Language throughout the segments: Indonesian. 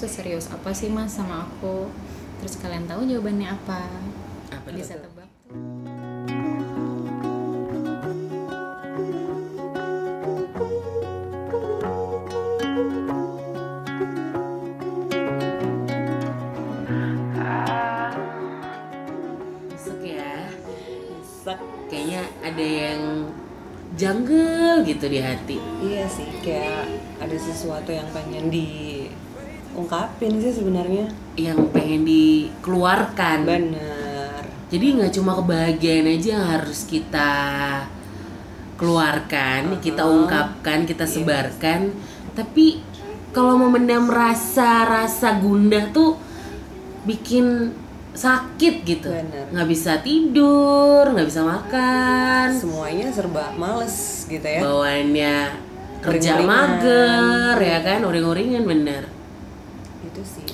seserius apa sih mas sama aku terus kalian tahu jawabannya apa Apa bisa tuh? tebak Masuk ya. Sak. Kayaknya ada yang jungle gitu di hati. Iya sih, kayak ada sesuatu yang pengen diungkapin sih sebenarnya. Yang pengen dikeluarkan. Bener. Jadi nggak cuma kebahagiaan aja yang harus kita keluarkan, kita Uh-huh. ungkapkan, kita Yes. sebarkan. Tapi kalau memendam rasa-rasa gundah tuh bikin sakit gitu. Nggak bisa tidur, nggak bisa makan. Semuanya serba males gitu ya. Bawaannya kerja mager ya kan, uring-uringan bener. Itu sih.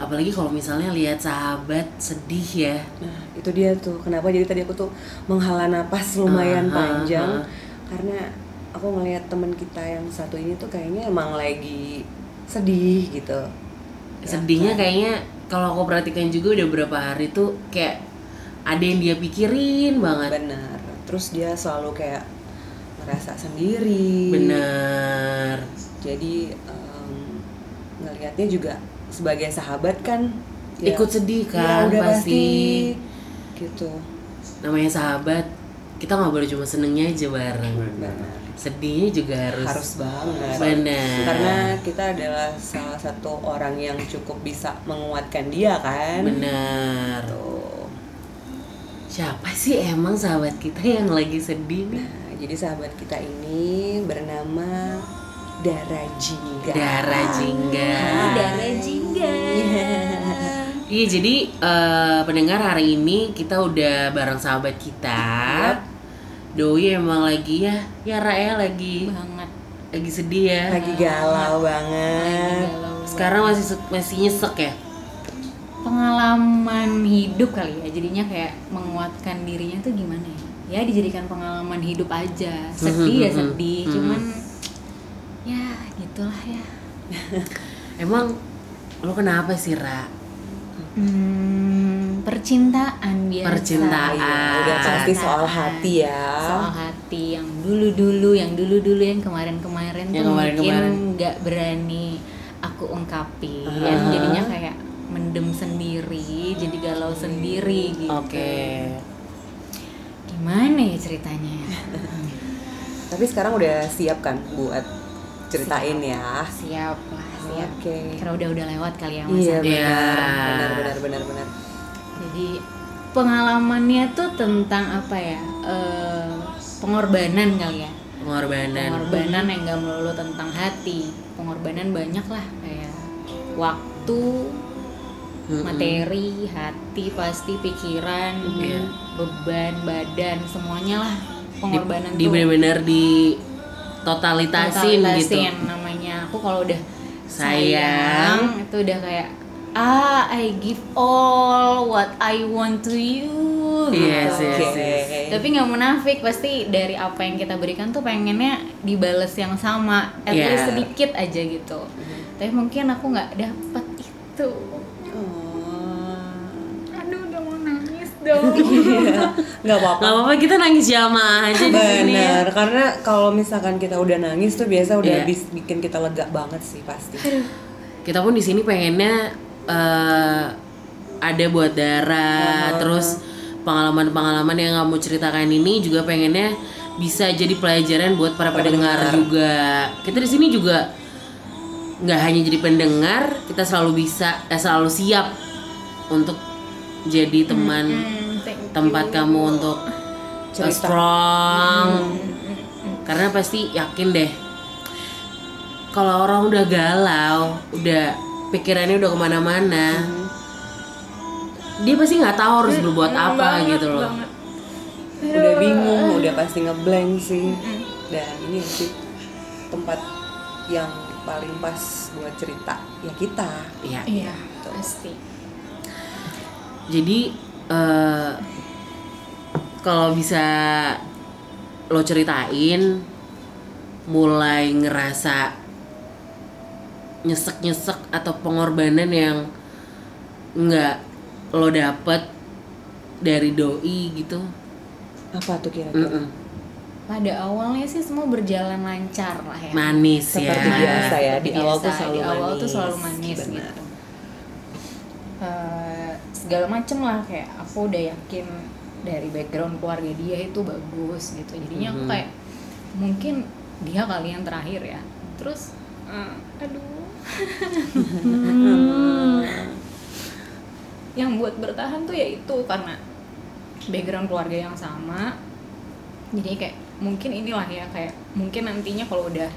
Apalagi kalau misalnya lihat sahabat sedih ya. Nah, itu dia tuh. Kenapa jadi tadi aku tuh menghala napas lumayan ah, panjang ah. karena aku ngelihat teman kita yang satu ini tuh kayaknya emang lagi sedih gitu. sedihnya kan? kayaknya kalau aku perhatikan juga udah berapa hari tuh kayak ada yang dia pikirin banget Benar. Terus dia selalu kayak ngerasa sendiri. bener Jadi em, ngelihatnya juga sebagai sahabat kan ya- ikut sedih ya kan udah pasti. pasti gitu. namanya sahabat kita nggak boleh cuma senengnya aja bareng Benar. sedihnya juga harus Harus banget. bener Karena kita adalah salah satu orang yang cukup bisa menguatkan dia kan. bener Tuh. siapa sih emang sahabat kita yang lagi sedih nih Nah, jadi sahabat kita ini bernama Dara Jingga. Dara Jingga Dara Jingga Iya jadi eh, pendengar hari ini kita udah bareng sahabat kita. Doi emang lagi ya, ya Ra ya lagi banget lagi sedih ya. Lagi galau banget. galau Sekarang masih masih nyesek ya. pengalaman hidup kali ya jadinya kayak menguatkan dirinya tuh gimana ya ya dijadikan pengalaman hidup aja sedih ya sedih mhm. cuman gitulah ya Emang lo kenapa sih Ra? hmm, percintaan biasa Percintaan. Iya, udah pasti soal hati ya. soal hati yang dulu-dulu yang dulu-dulu yang kemarin-kemarin Yang tuh kemarin-kemarin. mungkin nggak berani aku ungkapin Ah. jadinya kayak mendem sendiri jadi galau sendiri gitu Oke. gimana ya ceritanya ya? Tapi sekarang udah siap kan buat ceritain ya. siap lah siap Oke. karena udah udah lewat kali ya mas Iya ya. Iya. benar. Benar benar benar benar. jadi pengalamannya tuh tentang apa ya eh, pengorbanan kali ya Pengorbanan. pengorbanan yang gak melulu tentang hati pengorbanan banyak lah kayak waktu materi hati pasti pikiran Iya. beban badan semuanya lah Di, pengorbanan di tuh bener-bener di totalitasin, gitu. totalitasin namanya aku kalau udah Sayang. sayang itu udah kayak ah I give all what I want to you Yes, gitu. yes, Oke. yes. tapi nggak munafik pasti dari apa yang kita berikan tuh pengennya dibales yang sama at Iya. least sedikit aja gitu tapi mungkin aku nggak dapet itu dong Nggak apa-apa. Gak apa-apa kita nangis jamaah aja di sini. ya. Benar, karena kalau misalkan kita udah nangis tuh biasa udah Iya. bis- bikin kita lega banget sih pasti. kita pun di sini pengennya eh, ada buat Dara terus pengalaman-pengalaman yang kamu ceritakan ini juga pengennya bisa jadi pelajaran buat para pendengar juga kita di sini juga nggak hanya jadi pendengar kita selalu bisa eh, selalu siap untuk jadi teman Hmm, thank you. tempat kamu untuk uh, Cerita. strong karena pasti yakin deh kalau orang udah galau udah pikirannya udah ke mana-mana dia pasti nggak tahu harus berbuat apa Banget, gitu loh banget. Udah bingung, udah pasti ngeblank sih. Dan ini sih tempat yang paling pas buat cerita ya kita. Iya. iya pasti jadi eh, kalau bisa lo ceritain mulai ngerasa nyesek-nyesek atau pengorbanan yang nggak lo dapet dari doi gitu apa tuh kira-kira Mm-mm. pada awalnya sih semua berjalan lancar lah ya manis Seperti ya biasa ya, di Biasa, awal tuh selalu di awal tuh manis. selalu manis Benar. gitu Eh, segala macem lah. Kayak aku udah yakin dari background keluarga dia itu bagus gitu. Jadinya aku Mhm. kayak mungkin dia kali yang terakhir ya. Terus eh, aduh. Yang buat bertahan tuh ya itu karena background keluarga yang sama. Jadi kayak mungkin inilah ya kayak mungkin nantinya kalau udah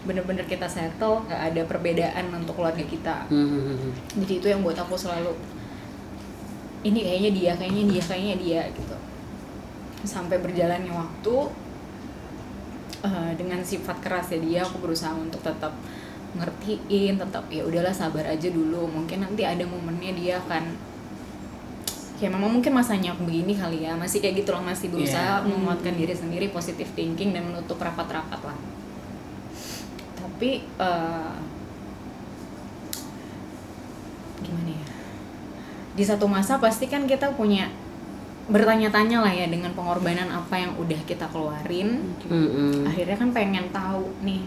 bener-bener kita settle nggak ada perbedaan untuk keluarga kita. Hmm. jadi itu yang buat aku selalu ini kayaknya dia kayaknya dia kayaknya dia gitu. Sampai berjalannya waktu eh, dengan sifat kerasnya dia aku berusaha untuk tetap ngertiin tetap ya udahlah sabar aja dulu mungkin nanti ada momennya dia akan ya memang mungkin masanya aku begini kali ya masih kayak gitu loh masih berusaha Iya. menguatkan diri sendiri positive thinking dan menutup rapat-rapat lah. Tapi eh, gimana ya di satu masa pasti kan kita punya bertanya-tanya lah ya dengan pengorbanan apa yang udah kita keluarin Mm-mm. akhirnya kan pengen tahu nih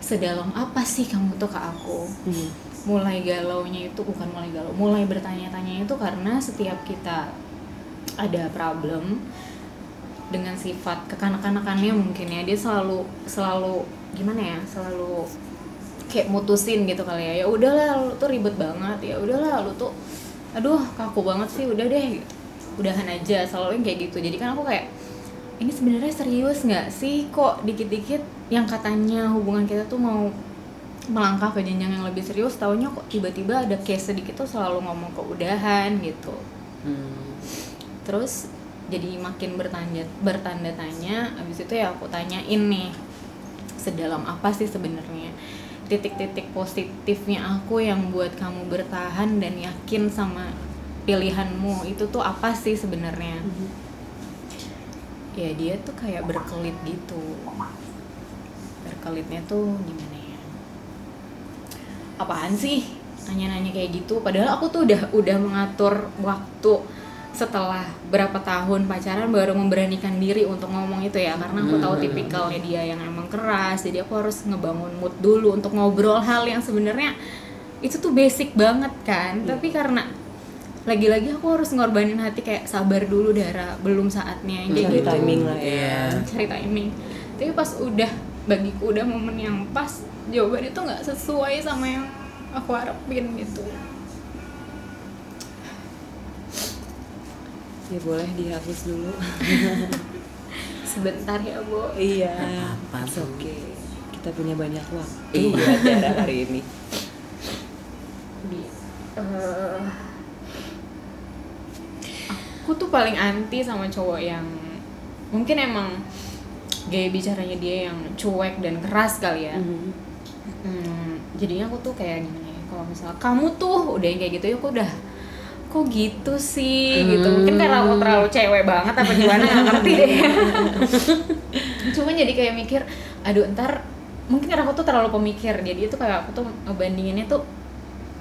sedalam apa sih kamu tuh ke aku Hmm. mulai galaunya itu bukan mulai galau mulai bertanya-tanya itu karena setiap kita ada problem dengan sifat kekanak-kanakannya mungkin ya dia selalu selalu gimana ya selalu kayak mutusin gitu kali ya ya udahlah lu tuh ribet banget ya udahlah lu tuh aduh kaku banget sih udah deh udahan aja selalu kayak gitu. Jadi kan aku kayak ini sebenarnya serius nggak sih? Kok dikit-dikit yang katanya hubungan kita tuh mau melangkah ke jenjang yang lebih serius taunya kok tiba-tiba ada case sedikit tuh selalu ngomong ke udahan gitu. Hmm. terus jadi makin bertanda bertanda tanya abis itu ya aku tanyain nih sedalam apa sih sebenarnya titik-titik positifnya aku yang buat kamu bertahan dan yakin sama pilihanmu itu tuh apa sih sebenarnya? Ya dia tuh kayak berkelit gitu. Berkelitnya tuh gimana ya? Apaan sih? Nanya-nanya kayak gitu. Padahal aku tuh udah udah mengatur waktu setelah berapa tahun pacaran baru memberanikan diri untuk ngomong itu ya. Karena aku tahu Hmm. tipikalnya dia yang emang keras jadi aku harus ngebangun mood dulu untuk ngobrol hal yang sebenarnya itu tuh basic banget kan. Tapi karena lagi-lagi aku harus ngorbanin hati kayak sabar dulu Dara. Belum saatnya kayak Cari gitu. timing lah ya. Iya. cari timing. Tapi pas udah bagiku udah momen yang pas jawaban itu nggak sesuai sama yang aku harapin gitu ya boleh dihapus dulu. Sebentar ya bu. Iya. Apa tuh? okay. Kita punya banyak waktu. Iya. hari ini. Di eh, aku tuh paling anti sama cowok yang mungkin emang gaya bicaranya dia yang cuek dan keras kali ya. Mhm. Hmm, jadinya aku tuh kayak gimana ya kalau misalnya kamu tuh udah yang kayak gitu ya aku udah kok gitu sih? Gitu. Mungkin karena aku terlalu cewek banget apa gimana nggak ngerti deh. Cuma jadi kayak mikir aduh ntar mungkin karena aku tuh terlalu pemikir jadi itu kayak aku tuh ngebandinginnya tuh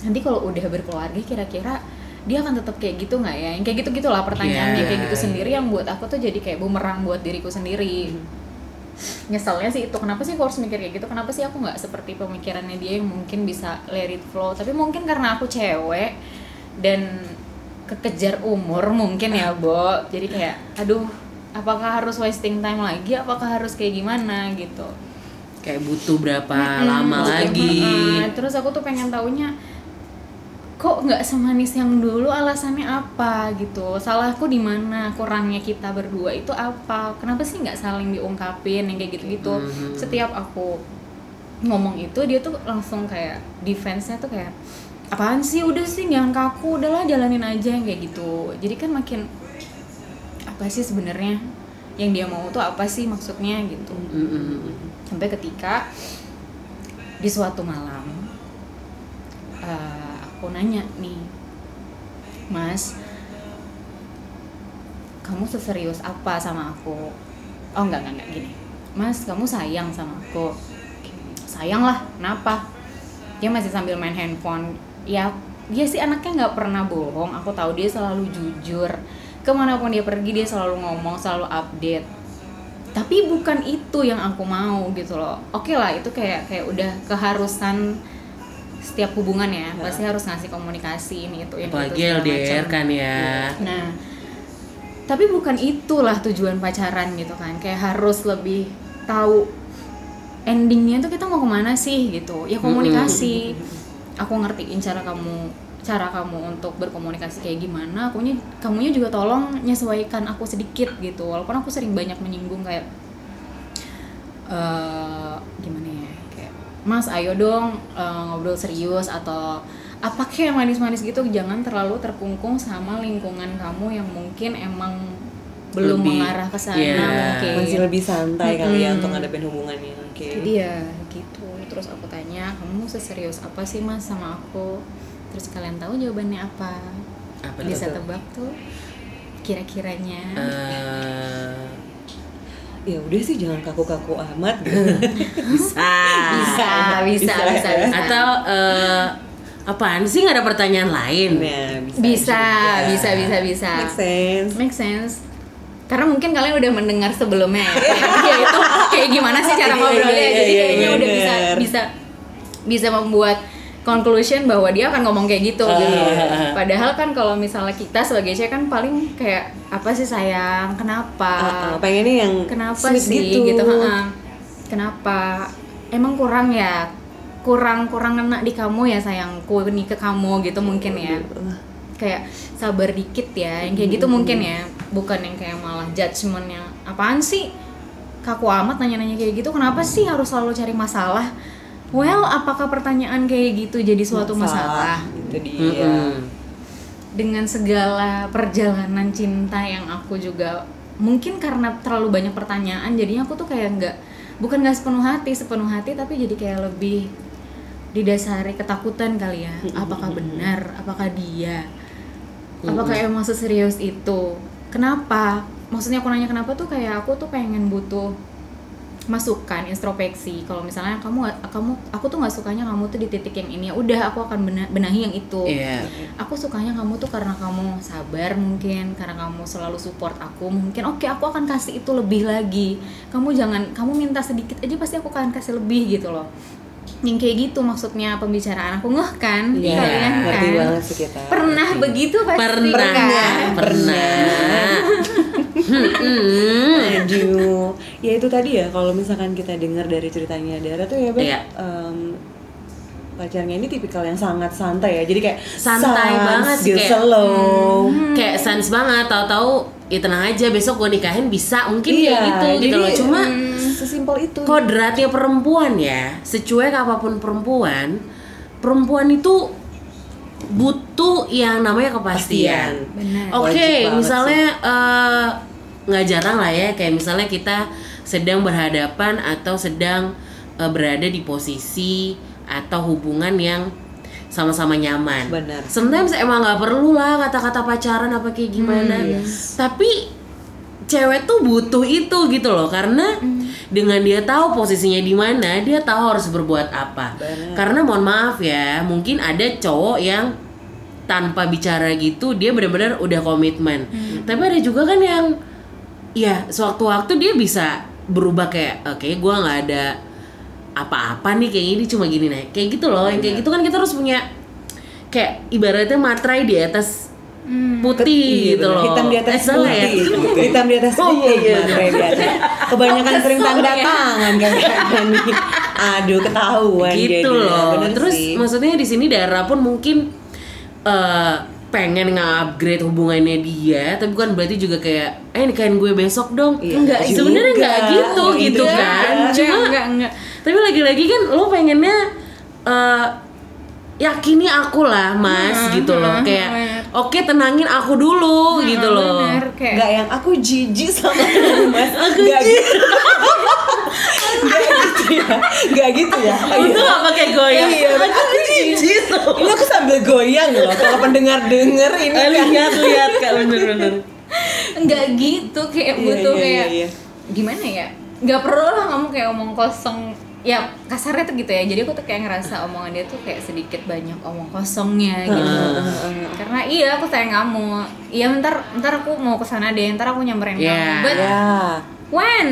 nanti kalau udah berkeluarga kira-kira dia akan tetap kayak gitu nggak ya? Yang kayak gitu gitulah pertanyaannya Iya. kayak gitu sendiri yang buat aku tuh jadi kayak bumerang buat diriku sendiri. Nyeselnya sih itu kenapa sih aku harus mikir kayak gitu? Kenapa sih aku nggak seperti pemikirannya dia yang mungkin bisa let it flow? Tapi mungkin karena aku cewek dan kekejar umur mungkin ya Bo. Jadi kayak aduh apakah harus wasting time lagi? Apakah harus kayak gimana? Gitu. Kayak butuh berapa Mm-mm, lama gitu. lagi? Mm-mm. terus aku tuh pengen taunya kok nggak semanis yang dulu? Alasannya apa? Gitu. Salahku di mana? Kurangnya kita berdua itu apa? Kenapa sih nggak saling diungkapin? Yang kayak gitu-gitu. Mhm. setiap aku ngomong itu dia tuh langsung kayak defense-nya tuh kayak apaan sih? Udah sih jangan kaku. Udahlah jalanin aja yang kayak gitu. Jadi kan makin apa sih sebenarnya? Yang dia mau tuh apa sih maksudnya gitu. Mm-mm. sampai ketika di suatu malam eh, aku nanya nih mas kamu seserius apa sama aku? Oh enggak enggak enggak gini. Mas kamu sayang sama aku. Sayang lah kenapa? Dia masih sambil main handphone ya dia sih anaknya nggak pernah bohong. Aku tahu dia selalu jujur. Ke mana pun dia pergi dia selalu ngomong selalu update. Tapi bukan itu yang aku mau gitu loh. Oke lah itu kayak kayak udah keharusan setiap hubungan ya. Pasti harus ngasih komunikasi ini itu ini itu apalagi segala LDR kan ya. Nah, tapi bukan itulah tujuan pacaran gitu kan. Kayak harus lebih tahu endingnya tuh kita mau ke mana sih gitu. Ya komunikasi. Aku ngertiin cara kamu cara kamu untuk berkomunikasi kayak gimana. Akunya kamunya juga tolong nyesuaikan aku sedikit gitu. Walaupun aku sering banyak menyinggung kayak eh gimana ya kayak mas ayo dong eh, ngobrol serius atau apa kayak manis-manis gitu jangan terlalu terkungkung sama lingkungan kamu yang mungkin emang belum Lebih, mengarah ke sana iya. mungkin masih lebih santai kali ya untuk ngadepin hubungannya oke jadi ya gitu terus aku tanya kamu seserius apa sih mas sama aku? Terus kalian tahu jawabannya apa? Apa bisa tuh? tebak tuh kira-kiranya. Eh, ya udah sih jangan kaku-kaku amat gitu. bisa. Bisa bisa bisa. Bisa, bisa, ya. bisa. atau eh, apaan sih nggak ada pertanyaan lain? Nah, bisa bisa juga. bisa bisa bisa. Make sense. Make sense. Karena mungkin kalian udah mendengar sebelumnya ya. Dia itu kayak gimana sih cara Iya, ngobrolnya? iya, jadi iya, kayaknya udah bisa bisa bisa membuat conclusion bahwa dia akan ngomong kayak gitu Ah, gitu. Ah, ah. padahal kan kalau misalnya kita sebagai cewek kan paling kayak apa sih sayang? Kenapa? Ah, ah, pengennya yang kenapa sih? gitu, ha-ha. kenapa? Emang kurang ya? Kurang kurang ngena di kamu ya sayangku? Nih ke kamu gitu mungkin ya. Kayak sabar dikit ya yang kayak gitu mungkin ya. Bukan yang kayak malah judgement yang apaan sih? Kaku amat nanya-nanya kayak gitu. Kenapa sih harus selalu cari masalah well apakah pertanyaan kayak gitu jadi suatu masalah, itu dia. Mm-mm. dengan segala perjalanan cinta yang aku juga mungkin karena terlalu banyak pertanyaan jadinya aku tuh kayak nggak bukan nggak sepenuh hati sepenuh hati tapi jadi kayak lebih didasari ketakutan kali ya. Apakah benar? Apakah dia? Apakah emang seserius itu? Kenapa? Maksudnya aku nanya kenapa tuh kayak aku tuh pengen butuh masukan introspeksi. Kalau misalnya kamu kamu aku tuh nggak sukanya kamu tuh di titik yang ini ya udah aku akan bena- benahi yang itu. Iya. aku sukanya kamu tuh karena kamu sabar mungkin karena kamu selalu support aku mungkin. Oke aku akan kasih itu lebih lagi. Kamu jangan kamu minta sedikit aja pasti aku akan kasih lebih gitu loh. Yang kayak gitu maksudnya pembicaraan. Aku ngeh kan? Iya, kalian ngerti kan? banget sih kita. Pernah begitu pasti Pernah, kan? pernah. Hmm. Aduh, ya itu tadi ya kalau misalkan kita dengar dari ceritanya Dara tuh ya Beb, Iya. em, pacarnya ini tipikal yang sangat santai ya, jadi kayak Santai sans, banget sih, gitu, kayak- slow. Kayak sans banget, tahu-tahu ya tenang aja besok gue nikahin bisa mungkin Iya, kayak gitu gitu jadi, loh. Cuma mm, sesimpel itu. kodratnya perempuan ya, secuek apa pun perempuan, perempuan itu butuh yang namanya kepastian. Oke, banget misalnya eh, nggak jarang lah ya, kayak misalnya kita sedang berhadapan atau sedang eh, berada di posisi atau hubungan yang sama-sama nyaman. Benar. Sometimes emang nggak perlu lah kata-kata pacaran apa kayak gimana. Tapi cewek tuh butuh itu gitu loh karena dengan dia tahu posisinya di mana dia tahu harus berbuat apa Benar. karena mohon maaf ya mungkin ada cowok yang tanpa bicara gitu dia benar-benar udah komitmen tapi ada juga kan yang ya sewaktu-waktu dia bisa berubah kayak oke gua nggak ada apa-apa nih kayak ini cuma gini nih kayak gitu loh yang kayak gitu kan kita harus punya kayak ibaratnya matrai di atas putih Iya, gitu loh Hitam di atas Eh, salah ya? putih. Hitam di atas Oh, putih. iya, iya. materai di atas. Kebanyakan sering tanda tangan kayaknya nih. Aduh, ketahuan gitu jadinya. loh Bener terus sih. maksudnya di sini Dara pun mungkin eh, pengen nge-upgrade hubungannya dia tapi bukan berarti juga kayak eh nikahin gue besok dong Iya, enggak juga. sebenarnya enggak gitu Iya, gitu iya. kan enggak, cuma enggak enggak tapi lagi-lagi kan lo pengennya eh yakini aku lah mas Hmm, gitu loh hmm, kayak bener. oke tenangin aku dulu gitu loh bener kayak Enggak yang aku jijik sama Mas. Enggak gitu. Enggak gitu ya. Enggak gitu ya. Untung gak pakai goyang. Iya, aku jijik. Ini aku sambil goyang loh. Kalau pendengar denger ini Eh, kan. lihat lihat kak bener-bener enggak gitu kayak Iya, butuh iya, kayak iya, iya. gimana ya? Nggak perlu lah kamu kayak omong kosong. Ya kasarnya tuh gitu ya. Jadi aku tuh kayak ngerasa omongan dia tuh kayak sedikit banyak omong kosongnya gitu. karena iya aku sayang kamu. Iya ntar ntar aku mau ke sana deh. Ntar aku nyamperin Yeah. kamu but ya when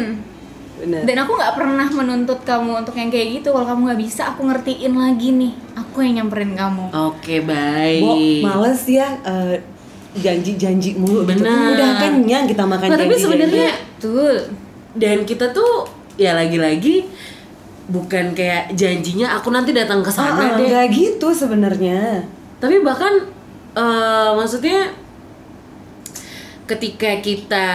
bener dan aku nggak pernah menuntut kamu untuk yang kayak gitu kalau kamu nggak bisa aku ngertiin lagi nih aku yang nyamperin kamu Oke, Bo, baik. males ya eh, janji-janji mulu gitu. Bener. Udah kenyang kita makan Nah, tapi sebenarnya betul dan kita tuh ya lagi-lagi bukan kayak janjinya aku nanti datang ke Ah, sana ah, deh. nggak gitu sebenarnya. Tapi bahkan eh, maksudnya ketika kita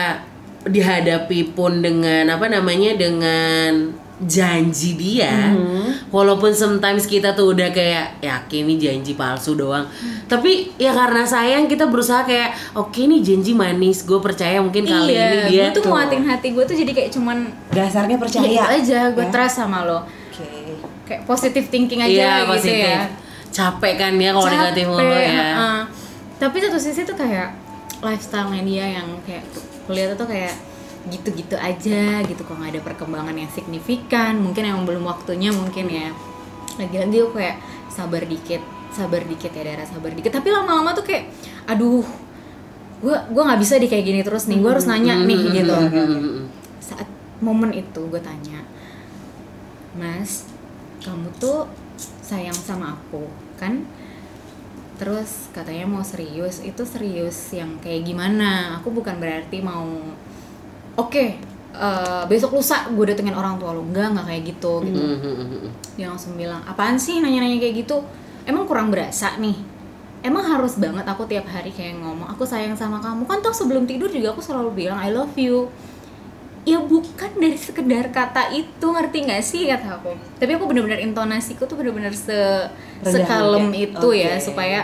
dihadapi pun dengan apa namanya dengan janji dia, walaupun sometimes kita tuh udah kayak yakin ini janji palsu doang, tapi ya karena sayang kita berusaha kayak oke ini janji manis, gue percaya mungkin kali ini iya dia gue tuh nguatin hati gue tuh jadi kayak cuman Dasarnya ya percaya. itu aja gue Ya. trust sama lo Oke. kayak positive thinking aja Iya, gitu positif. ya Capek kan ya kalau negatif mulu ya. heeh. tapi satu sisi tuh kayak lifestyle-nya dia yang kayak kuliah tuh kayak gitu-gitu aja gitu kok nggak ada perkembangan yang signifikan mungkin emang belum waktunya mungkin ya. Lagi-lagi aku kayak sabar dikit sabar dikit ya darah sabar dikit. Tapi lama-lama tuh kayak aduh gue gua nggak bisa di kayak gini terus nih gue harus nanya nih gitu. Mm-mm. saat momen itu gue tanya mas kamu tuh sayang sama aku kan terus katanya mau serius itu serius yang kayak gimana? Aku bukan berarti mau oke eh, besok lusa gue datengin orang tua lo. Enggak nggak kayak gitu gitu. Mm-mm. dia langsung bilang apaan sih nanya-nanya kayak gitu? Emang kurang berasa nih? Emang harus banget aku tiap hari kayak ngomong aku sayang sama kamu kan toh sebelum tidur juga aku selalu bilang I love you. Ya dari sekedar kata itu ngerti nggak sih kata aku? Tapi aku bener-bener intonasiku tuh bener-bener se sekalem ya? itu ya Oke. supaya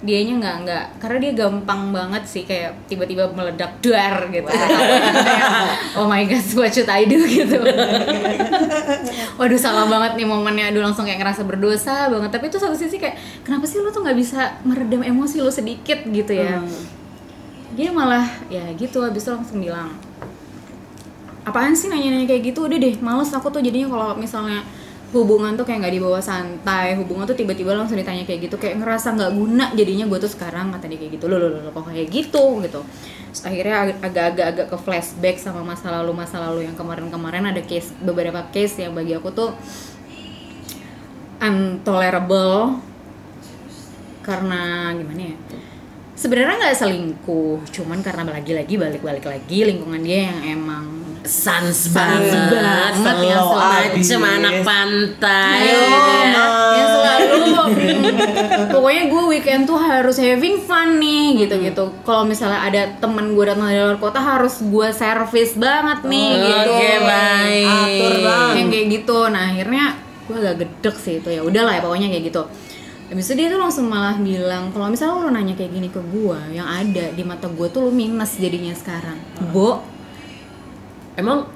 dianya nggak nggak karena dia gampang banget sih kayak tiba-tiba meledak duar gitu. Oh my god what should I do gitu. Waduh salah banget nih momennya. Aduh langsung kayak ngerasa berdosa banget. Tapi itu satu sisi kayak kenapa sih lu tuh nggak bisa meredam emosi lu sedikit gitu ya? Hmm. dia malah ya gitu habis itu langsung bilang apaan sih nanya-nanya kayak gitu? Udah deh males aku tuh jadinya kalau misalnya hubungan tuh kayak nggak dibawa santai hubungan tuh tiba-tiba langsung ditanya kayak gitu kayak ngerasa nggak guna jadinya gue tuh sekarang kata dia kayak gitu. Loh loh loh kok kayak gitu? Gitu. Terus akhirnya ag- agak-agak agak ke flashback sama masa lalu masa lalu yang kemarin-kemarin ada case beberapa case yang bagi aku tuh untolerable karena gimana ya? Sebenarnya nggak selingkuh cuman karena lagi-lagi balik-balik lagi lingkungan dia yang emang Sans banget, banget, yang abis. macem anak pantai gitu ya. yang selalu pokoknya gue weekend tuh harus having fun nih gitu-gitu. Kalau misalnya ada temen gue datang dari luar kota harus gue servis banget nih gitu. Oke, baik. Atur bang. yang kayak gitu. Nah akhirnya gue agak gedek sih itu. Ya udahlah ya pokoknya kayak gitu. Habis itu dia tuh langsung malah bilang kalau misalnya lo nanya kayak gini ke gue yang ada di mata gue tuh lo minus jadinya sekarang. Bo Emang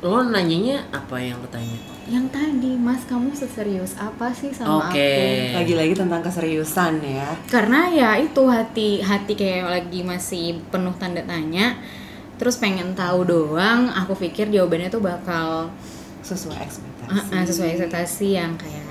lo nanyanya apa yang lo tanya? yang tadi mas kamu seserius apa sih sama Oke. aku Lagi-lagi tentang keseriusan ya. karena ya itu hati hati kayak lagi masih penuh tanda tanya terus pengen tahu doang aku pikir jawabannya tuh bakal Sesuai ekspektasi. uh, uh, sesuai ekspektasi yang kayak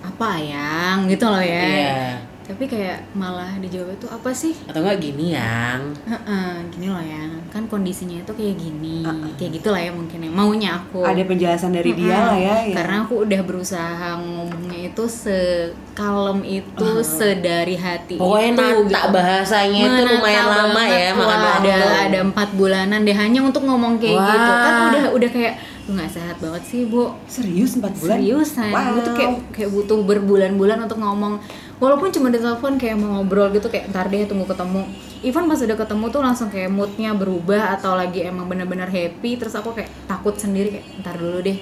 apa yang gitu loh ya Iya. Tapi kayak malah dijawab itu apa sih Atau enggak gini yang Heeh, gini loh ya kan kondisinya itu kayak gini kayak gitulah ya mungkin ya maunya aku Ada penjelasan dari dia Mm-mm. lah ya. ya. Karena aku udah berusaha ngomongnya itu sekalem itu, sedari hati Pokoknya itu. nata gitu. bahasanya itu lumayan lama ya makan waktu. ada ada empat bulanan deh hanya untuk ngomong kayak Wah. gitu kan udah udah kayak nggak sehat banget sih bu. Serius 4 bulan. seriusan Wow. gue tuh kayak kayak butuh berbulan-bulan untuk ngomong. Walaupun cuma di telepon kayak mau ngobrol gitu kayak ntar deh tunggu ketemu. Even pas udah ketemu tuh langsung kayak moodnya berubah atau lagi emang bener-bener happy terus aku kayak takut sendiri kayak ntar dulu deh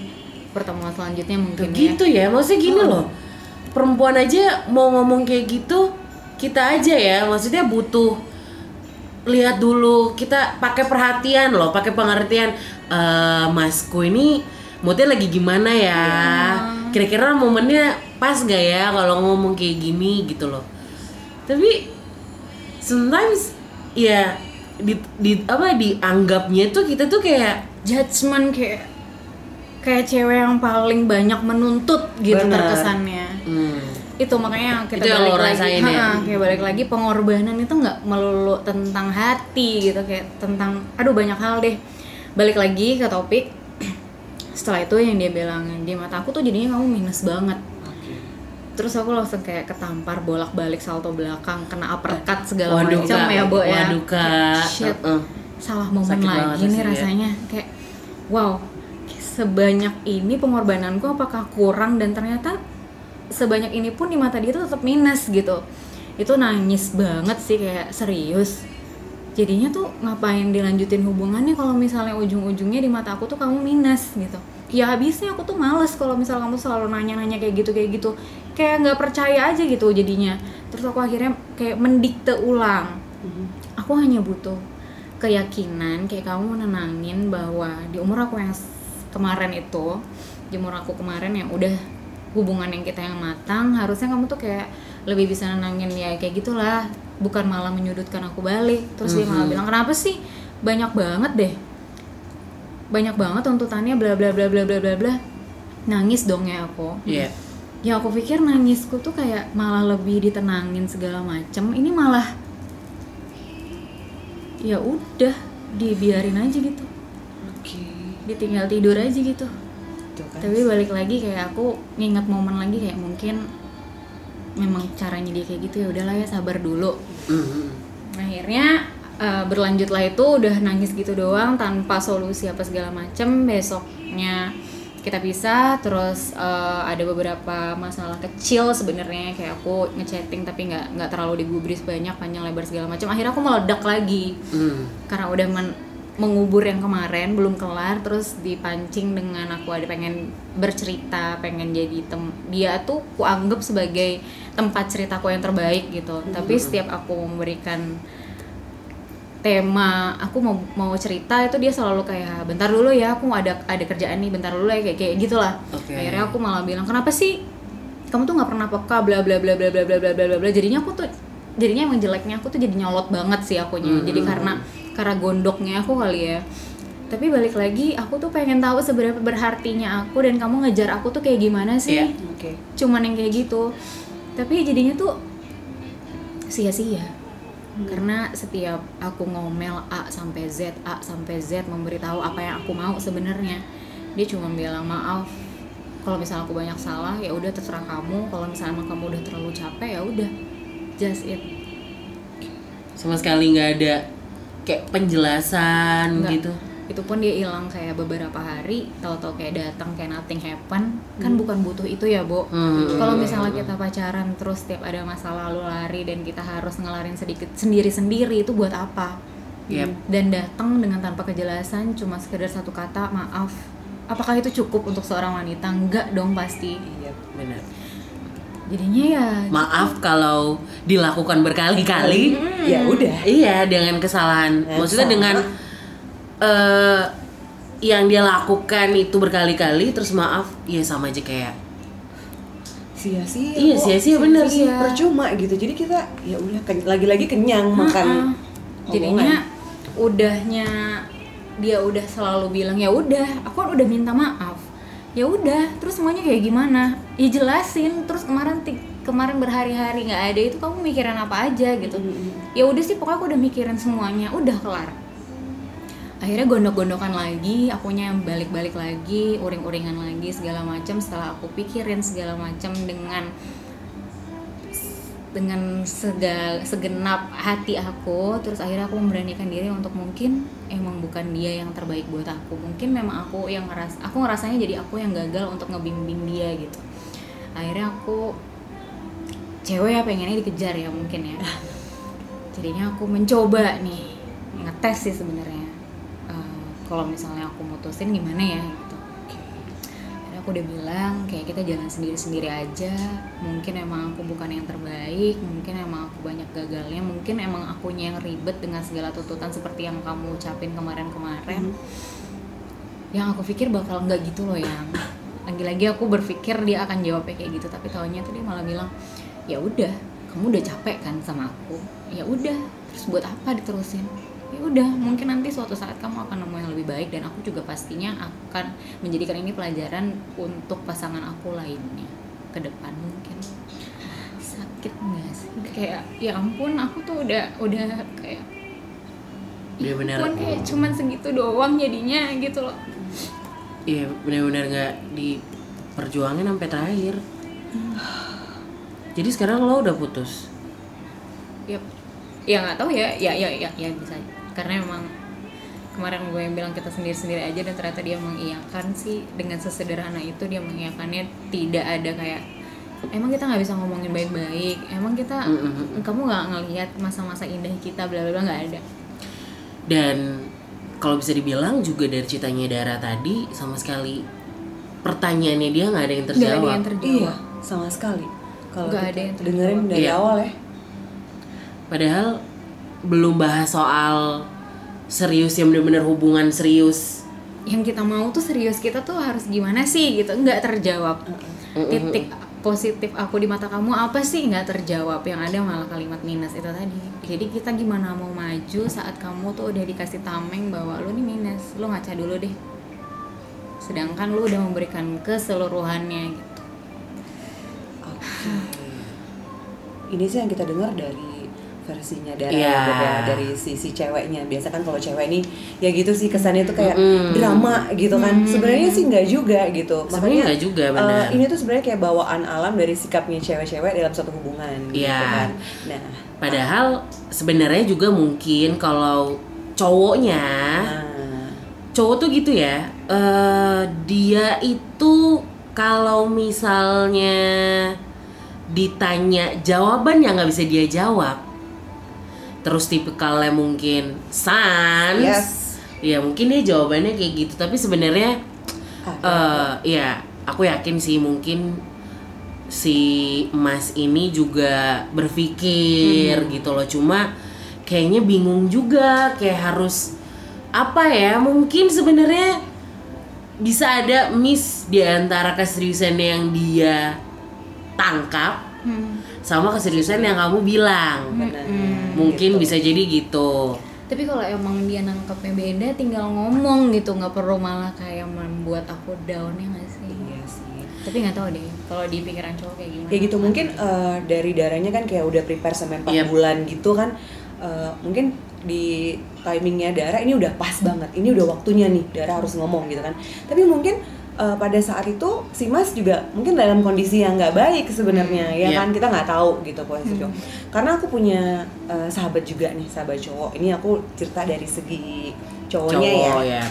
pertemuan selanjutnya mungkin ya. Gitu ya maksudnya gini loh. Perempuan aja mau ngomong kayak gitu kita aja ya maksudnya butuh lihat dulu. Kita pakai perhatian loh pakai pengertian eh masku ini moodnya lagi gimana ya? Kira-kira momennya pas gak ya kalau ngomong kayak gini gitu loh. Tapi sometimes ya di, di apa dianggapnya tuh kita tuh kayak judgement kayak kayak cewek yang paling banyak menuntut gitu Bener. terkesannya. Hmm. Itu makanya kita Itu yang balik lagi. rasain ya? Kayak balik lagi pengorbanan itu nggak melulu tentang hati gitu kayak tentang aduh banyak hal deh. Balik lagi ke topik. Setelah itu yang dia bilang di mata aku tuh jadinya kamu minus banget. Terus aku langsung kayak ketampar bolak balik salto belakang kena uppercut segala macam ya bo ya. Waduh, Kak. Kayak, shit Uh-uh. salah momen Sakit lagi sih, nih ya. rasanya. Kayak wow sebanyak ini pengorbananku apakah kurang? Dan ternyata sebanyak ini pun di mata dia tuh tetap minus gitu. Itu nangis banget sih kayak serius. Jadinya tuh ngapain dilanjutin hubungannya kalau misalnya ujung-ujungnya di mata aku tuh kamu minus gitu. Ya habisnya aku tuh males kalau misal kamu selalu nanya-nanya kayak gitu kayak gitu. Kayak nggak percaya aja gitu jadinya. Terus aku akhirnya kayak mendikte ulang. Aku hanya butuh keyakinan kayak kamu menenangin bahwa di umur aku yang kemarin itu di umur aku kemarin yang udah hubungan yang kita yang matang harusnya kamu tuh kayak lebih bisa nenangin ya kayak gitulah. Bukan malah menyudutkan aku balik. Terus dia malah bilang kenapa sih? Banyak banget deh. Banyak banget tuntutannya bla bla bla bla bla bla bla. Nangis dong ya aku. Iya. ya aku pikir nangisku tuh kayak malah lebih ditenangin segala macem. Ini malah ya udah dibiarin aja gitu. Oke. ditinggal tidur aja gitu Tuh kan. tapi balik lagi kayak aku nginget momen lagi kayak mungkin memang caranya dia kayak gitu ya udahlah ya sabar dulu Mhm. akhirnya eh, berlanjutlah itu udah nangis gitu doang tanpa solusi apa segala macem besoknya kita pisah terus eh, ada beberapa masalah kecil sebenarnya kayak aku ngechatting tapi nggak nggak terlalu digubris banyak panjang lebar segala macam akhirnya aku meledak lagi Hmm. karena udah men- mengubur yang kemarin belum kelar terus dipancing dengan aku ada pengen bercerita pengen jadi tem dia tuh aku anggap sebagai tempat ceritaku yang terbaik gitu. Tapi setiap aku memberikan tema aku mau mau cerita itu dia selalu kayak bentar dulu ya aku ada ada kerjaan nih bentar dulu ya kayak kayak gitulah Oke. akhirnya aku malah bilang kenapa sih kamu tuh nggak pernah peka bla bla bla bla bla bla bla bla bla jadinya aku tuh jadinya emang jeleknya aku tuh jadi nyolot banget sih akunya. Jadi karena karena gondoknya aku kali ya. Tapi balik lagi aku tuh pengen tahu seberapa berartinya aku dan kamu ngejar aku tuh kayak gimana sih? Iya. Oke. cuman yang kayak gitu. Tapi jadinya tuh sia-sia. Karena setiap aku ngomel A sampai Z A sampai Z memberitahu apa yang aku mau sebenarnya dia cuma bilang maaf kalau misalnya aku banyak salah ya udah terserah kamu. Kalau misalnya kamu udah terlalu capek ya udah just it. Sama sekali nggak ada kayak penjelasan Nggak. gitu. itu pun dia hilang kayak beberapa hari tahu-tahu kayak datang kayak nothing happen kan bukan butuh itu ya Bo Hmm. kalau misalnya kita pacaran terus tiap ada masalah lalu lari dan kita harus ngelarin sedikit sendiri-sendiri itu buat apa Yep. dan datang dengan tanpa kejelasan cuma sekedar satu kata maaf apakah itu cukup untuk seorang wanita enggak dong pasti Iya. Benar. Jadinya ya Maaf kalau dilakukan berkali-kali. Ya udah. Iya, dengan kesalahan. Yang Maksudnya sama. dengan eh yang dia lakukan itu berkali-kali terus maaf, ya sama aja kayak Sia-sia. Iya, sia-sia bener sih. Percuma gitu. Jadi kita ya udah ken- lagi-lagi kenyang makan. jadinya udahnya dia udah selalu bilang ya udah aku kan udah minta maaf ya udah terus semuanya kayak gimana? Ya jelasin terus kemarin kemarin berhari-hari nggak ada itu kamu mikirin apa aja gitu. Ya udah sih pokoknya aku udah mikirin semuanya udah kelar. Akhirnya gondok-gondokan lagi akunya yang balik-balik lagi uring-uringan lagi segala macam. Setelah aku pikirin segala macam dengan dengan segal, segenap hati aku terus akhirnya aku memberanikan diri untuk mungkin emang bukan dia yang terbaik buat aku. Mungkin memang aku yang ngeras aku ngerasanya jadi aku yang gagal untuk ngebimbing dia gitu. Akhirnya aku cewek ya pengennya dikejar ya mungkin ya. Jadinya aku mencoba nih ngetes sih sebenarnya. Eh, kalau misalnya aku mutusin gimana ya aku udah bilang kayak kita jalan sendiri-sendiri aja. Mungkin emang aku bukan yang terbaik mungkin emang aku banyak gagalnya mungkin emang akunya yang ribet dengan segala tuntutan seperti yang kamu ucapin kemarin-kemarin. Yang aku pikir bakal nggak gitu loh yang. Lagi-lagi aku berpikir dia akan jawabnya kayak gitu tapi tahunya tuh dia malah bilang ya udah kamu udah capek kan sama aku. Ya udah terus buat apa diterusin ya udah mungkin nanti suatu saat kamu akan nemu yang lebih baik dan aku juga pastinya akan menjadikan ini pelajaran untuk pasangan aku lainnya ke depan mungkin sakit nggak sih kayak ya ampun aku tuh udah udah kayak ya Bener-bener. ampun kayak cuman segitu doang jadinya gitu loh Iya benar-benar nggak diperjuangin sampai terakhir. Jadi sekarang lo udah putus. ya ya nggak tahu ya ya ya ya ya bisa karena emang kemarin gue yang bilang kita sendiri sendiri aja dan ternyata dia mengiyakan sih dengan sesederhana itu dia mengiyakannya tidak ada kayak emang kita nggak bisa ngomongin baik-baik emang kita Mm-mm. kamu nggak ngelihat masa-masa indah kita bla bla bla nggak ada Dan kalau bisa dibilang juga dari ceritanya Dara tadi sama sekali pertanyaannya dia nggak ada yang nggak ada terjawab. yang terjawab Iya, sama sekali. Kalau ada yang dengerin dari Iya. awal ya. Padahal belum bahas soal serius yang bener-bener hubungan serius. yang kita mau tuh serius kita tuh harus gimana sih gitu? Nggak terjawab. Titik positif aku di mata kamu apa sih? Nggak terjawab. Yang ada malah kalimat minus itu tadi. Jadi kita gimana mau maju saat kamu tuh udah dikasih tameng bahwa lu nih minus. Lu ngaca dulu deh. Sedangkan lu udah memberikan keseluruhannya gitu. Oke. Ini sih yang kita dengar dari versinya Dara Iya. beda dari sisi ceweknya. Biasa kan kalau cewek nih ya gitu sih kesannya tuh kayak Mm-mm. drama gitu kan. Sebenarnya sih nggak juga gitu. Sebenarnya nggak juga, eh, benar. ini tuh sebenarnya kayak bawaan alam dari sikapnya cewek-cewek dalam satu hubungan gitu Iya. kan. Nah, Padahal sebenarnya juga mungkin kalau cowoknya nah cowok tuh gitu ya eh dia itu kalau misalnya ditanya jawaban yang nggak bisa dia jawab terus tipikalnya mungkin sans. Yes. ya mungkin dia jawabannya kayak gitu. Tapi sebenarnya eh ya aku yakin sih mungkin si Mas ini juga berpikir gitu loh. Cuma kayaknya bingung juga kayak harus apa ya mungkin sebenarnya bisa ada miss di antara keseriusan yang dia tangkap sama keseriusan yang kamu bilang. Benar. mungkin bisa jadi gitu. Tapi kalau emang dia nangkepnya beda tinggal ngomong gitu nggak perlu malah kayak membuat aku down ya nggak sih? Iya sih. tapi nggak tahu deh kalau di pikiran cowok kayak gimana. Kayak gitu mungkin eh, dari darahnya kan kayak udah prepare sampai 4 Yep. bulan gitu kan Eh, mungkin di timingnya Dara ini udah pas banget ini udah waktunya nih Dara harus ngomong gitu kan. Tapi mungkin eh, pada saat itu si Mas juga mungkin dalam kondisi yang nggak baik sebenarnya ya Yep. kan kita nggak tahu gitu posisi cowok karena aku punya eh, sahabat juga nih sahabat cowok ini aku cerita dari segi cowoknya ya cowok ya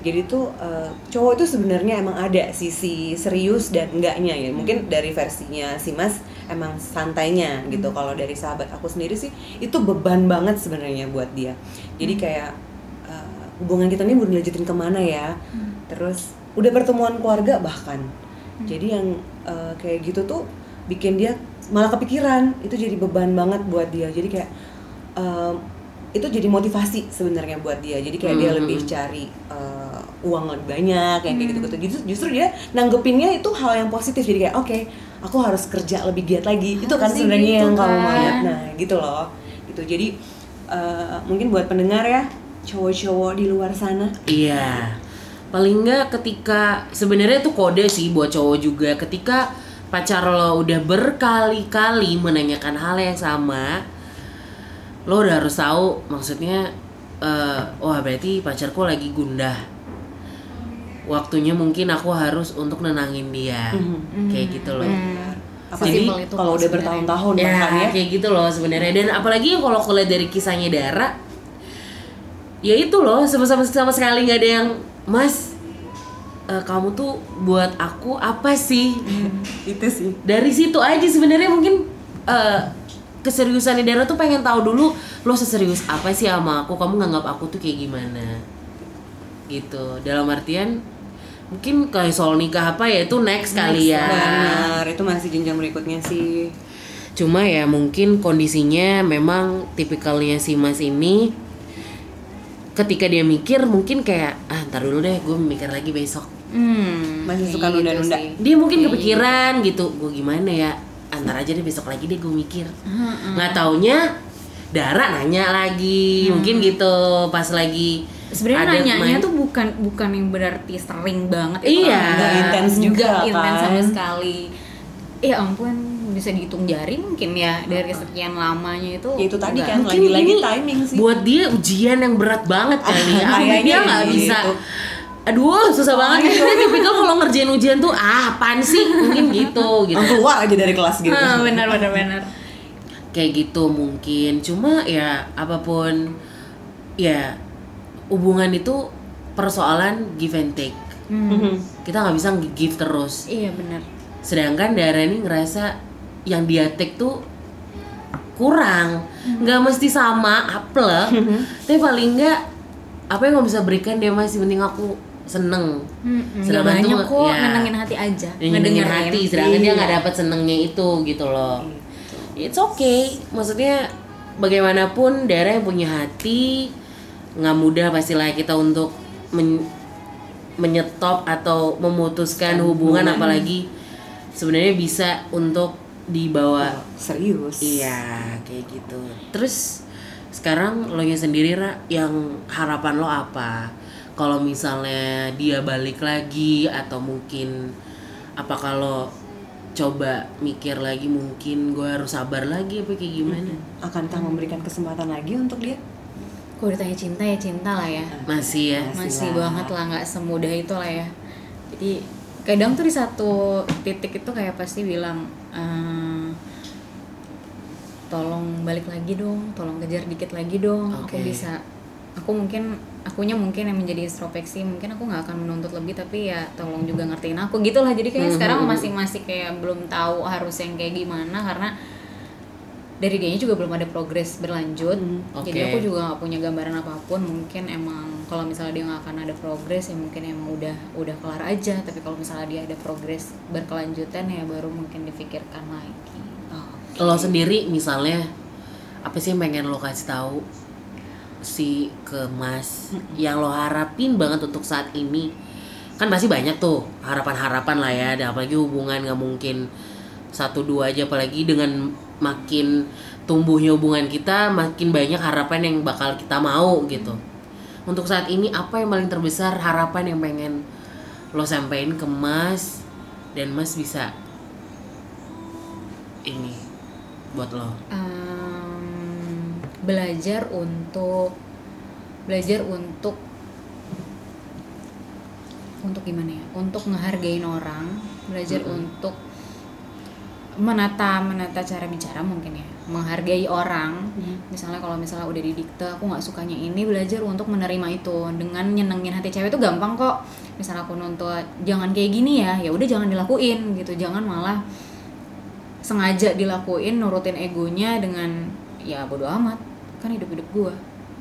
jadi tuh eh, cowok itu sebenarnya emang ada sisi serius dan enggaknya ya. Mungkin dari versinya si Mas emang santainya gitu. Kalau dari sahabat aku sendiri sih itu beban banget sebenarnya buat dia. Jadi kayak eh, hubungan kita ini mau dilanjutin ke mana ya? Terus udah pertemuan keluarga bahkan. Jadi yang eh, kayak gitu tuh bikin dia malah kepikiran. Itu jadi beban banget buat dia. Jadi kayak em, itu jadi motivasi sebenarnya buat dia jadi kayak dia Hmm. lebih cari uh, uang lebih banyak kayak gitu gitu justru, justru dia nanggepinnya itu hal yang positif jadi kayak oke aku harus kerja lebih giat lagi itu kan sebenarnya gitu yang kamu kan. mau nah gitu loh gitu jadi uh, mungkin buat pendengar ya cowok-cowok di luar sana Iya. Paling nggak ketika sebenarnya itu kode sih buat cowok juga ketika pacar lo udah berkali-kali menanyakan hal yang sama, lo udah harus tahu maksudnya eh, wah berarti pacarku lagi gundah. Waktunya mungkin aku harus untuk nenangin dia. Kayak gitu loh. apa Jadi, itu kalau udah bertahun-tahun Ya, ya kayak gitu loh sebenarnya dan apalagi yang kalau aku lihat dari kisahnya Dara ya itu loh sama-sama sama sekali nggak ada yang Mas eh, kamu tuh buat aku apa sih? Itu sih. Dari situ aja sebenarnya mungkin eh keseriusan Dara tuh pengen tahu dulu lo seserius apa sih sama aku? Kamu nganggap aku tuh kayak gimana? Gitu. Dalam artian mungkin kayak soal nikah apa ya itu next, kali ya. benar. Itu masih jenjang berikutnya sih. Cuma ya mungkin kondisinya memang tipikalnya si Mas ini ketika dia mikir mungkin kayak ah ntar dulu deh gue mikir lagi besok. Hmm, Masih suka nunda-nunda. sih. Dia mungkin kepikiran gitu, gue gimana ya antar aja deh besok lagi deh gue mikir. Nggak taunya Dara nanya lagi mungkin gitu pas lagi sebenarnya ada nanyanya main- tuh bukan bukan yang berarti sering banget Iya. intens juga, intens kan? sama sekali ya ampun bisa dihitung jari mungkin ya dari sekian lamanya itu Ya itu tadi kan lagi-lagi timing sih. buat dia ujian yang berat banget kali ya. Dia nggak gitu. bisa. Aduh susah banget. Dia tipikal kalau ngerjain ujian tuh ah apaan sih? Mungkin gitu gitu. Keluar aja dari kelas gitu. Ah, benar benar benar. Kayak gitu mungkin. Cuma ya apa pun ya hubungan itu persoalan give and take. Hmm, Mhm. kita nggak bisa give terus. Iya benar. Sedangkan Dara ini ngerasa yang dia take tuh kurang. Nggak mesti sama apple tapi paling nggak apa yang bisa berikan dia masih penting aku seneng. Hmm, nggak Sedangkan tuh, kok ya, nenangin hati aja nyenengin hati sedangkan dia Iya. nggak dapat senengnya itu gitu loh. It's okay. Maksudnya bagaimanapun Dara yang punya hati nggak mudah pastilah kita untuk men- menyetop atau memutuskan hubungan. hubungan. apalagi sebenarnya bisa untuk dibawa. Serius. iya kayak gitu. Terus sekarang lo nya sendiri Ra, yang harapan lo apa? Kalau misalnya dia balik lagi atau mungkin apa kalau coba mikir lagi mungkin gue harus sabar lagi apa kayak gimana? Akankah memberikan kesempatan lagi untuk dia? kalau ditanya cinta ya cinta lah ya. Masih ya? Masih masih lah. banget lah nggak semudah itu lah ya. Jadi kadang tuh di satu titik itu kayak pasti bilang "Eh, tolong balik lagi dong tolong kejar dikit lagi dong aku Oke. bisa. Aku mungkin akunya mungkin yang menjadi introspeksi mungkin aku nggak akan menuntut lebih tapi ya tolong juga ngertiin aku gitu lah. Jadi kayak sekarang masih masih kayak belum tahu harus yang kayak gimana karena dari dianya juga belum ada progres berlanjut. Hmm, jadi oke. aku juga nggak punya gambaran apa pun. Mungkin emang kalau misalnya dia nggak akan ada progres ya mungkin emang udah udah kelar aja. Tapi kalau misalnya dia ada progres berkelanjutan ya baru mungkin difikirkan lagi. Lo sendiri misalnya apa sih yang pengen lo kasih tahu si ke Mas yang lo harapin banget untuk saat ini? Kan pasti banyak tuh harapan-harapan lah ya. Dan apalagi hubungan nggak mungkin satu dua aja. Apalagi dengan makin tumbuhnya hubungan kita makin banyak harapan yang bakal kita mau gitu. Untuk saat ini apa yang paling terbesar harapan yang pengen lo sampein ke Mas? Dan Mas bisa ini buat lo. Em, belajar untuk belajar untuk untuk gimana ya? Untuk ngehargain orang belajar untuk menata menata cara bicara mungkin ya. Menghargai orang. Misalnya kalau misalnya udah didikte aku nggak sukanya ini belajar untuk menerima itu. Dengan nyenengin hati cewek itu gampang kok. Misalnya aku nuntut jangan kayak gini ya. Ya udah jangan dilakuin gitu. Jangan malah sengaja dilakuin nurutin egonya dengan ya bodo amat. Kan hidup hidup gua.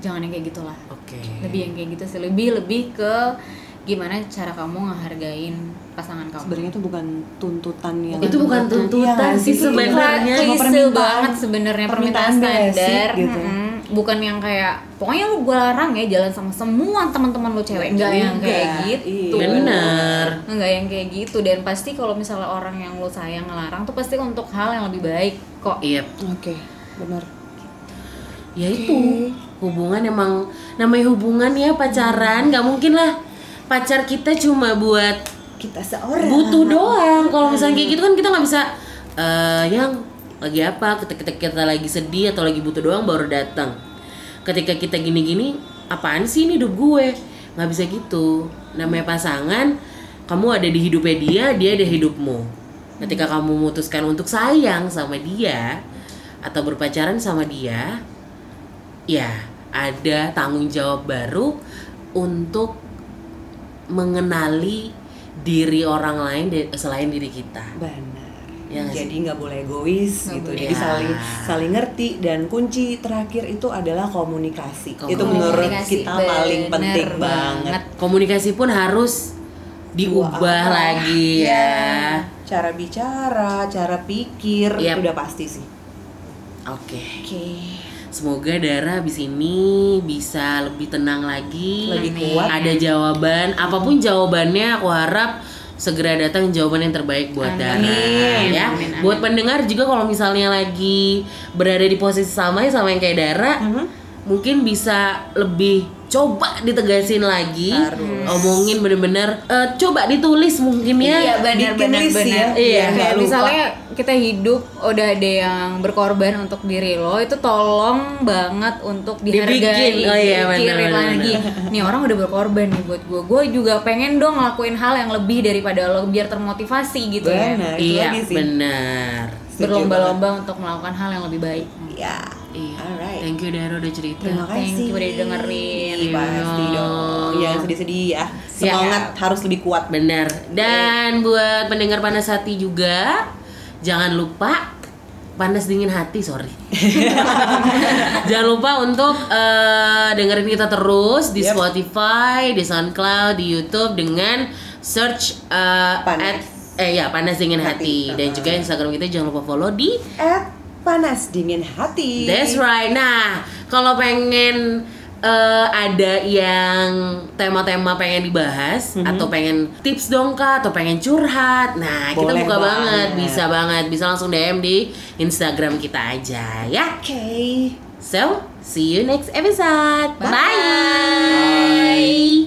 Jangan yang kayak gitulah. Oke. Lebih yang kayak gitu sih. Lebih lebih ke gimana cara kamu ngehargain pasangan kamu? Sebenarnya itu bukan tuntutan yang Itu bukan tuntutan Iya, sih itu sebenarnya. klise banget sebenarnya permintaan, permintaan basic standar gitu. Bukan yang kayak pokoknya lu gue larang ya jalan sama semua teman-teman lu cewek. Enggak yang juga. kayak gitu. Iya. bener. Enggak yang kayak gitu. Dan pasti kalau misalnya orang yang lu sayang ngelarang tuh pasti untuk hal yang lebih baik kok. Iya. Oke, benar. ya itu. Hubungan emang namanya hubungan ya pacaran. Nggak mungkin lah pacar kita cuma buat Kita seorang. butuh doang. Kalau misalnya kayak gitu kan kita nggak bisa eh yang lagi apa ketika kita lagi sedih atau lagi butuh doang baru datang. Ketika kita gini-gini apaan sih ini hidup gue? Nggak bisa gitu. Namanya pasangan kamu ada di hidupnya dia dia ada hidupmu. Ketika kamu memutuskan untuk sayang sama dia atau berpacaran sama dia ya ada tanggung jawab baru untuk mengenali diri orang lain selain diri kita Benar. Ya Jadi nggak boleh egois Nggak gitu. boleh. Jadi Ya. saling saling ngerti dan kunci terakhir itu adalah komunikasi. Komunikasi. Itu menurut Komunikasi, kita paling bener penting banget. banget. komunikasi pun harus diubah arah. lagi ya Cara bicara, cara pikir Yap. udah pasti sih. oke Oke. Semoga Dara abis ini bisa lebih tenang lagi Lebih kuat. ada jawaban apa pun jawabannya aku harap segera datang jawaban yang terbaik buat Amin. Dara ya. Amin, amin. Buat pendengar juga kalau misalnya lagi berada di posisi sama ya sama yang kayak Dara, Mhm. Mungkin bisa lebih coba ditegasin lagi, Harus. omongin bener-bener eh, coba ditulis mungkin ya. Iya list benar. ya, Iya, Iya, kayak lupa. misalnya kita hidup udah ada yang berkorban untuk diri lo, itu tolong banget untuk dihargai. Oh iya, benar, lagi. Nih orang udah berkorban nih buat gue. Gue juga pengen dong ngelakuin hal yang lebih daripada lo biar termotivasi gitu ya. Benar, itu Iya, benar. Berlomba-lomba untuk melakukan hal yang lebih baik. Ya. Iya. Alright. Thank you Dara udah cerita. Terima Thank kasih. you udah dengerin. Pasti Iya. dong. Jangan sedih-sedih ya. Semangat harus lebih kuat. Benar. Dan buat pendengar panas hati juga, jangan lupa panas dingin hati, sorry. jangan lupa untuk eh, dengerin kita terus di Yep. Spotify, di SoundCloud, di YouTube dengan search eh, Panas. at- eh ya panas dingin Hati. hati. Dan juga Instagram kita jangan lupa follow di At panas dingin hati. That's right. Nah, kalau pengen eh, ada yang tema-tema pengen dibahas atau pengen tips dong kak atau pengen curhat, nah kita Boleh buka banget. banget. bisa banget, bisa langsung DM di Instagram kita aja ya. Oke. So, see you next episode. Bye. Bye.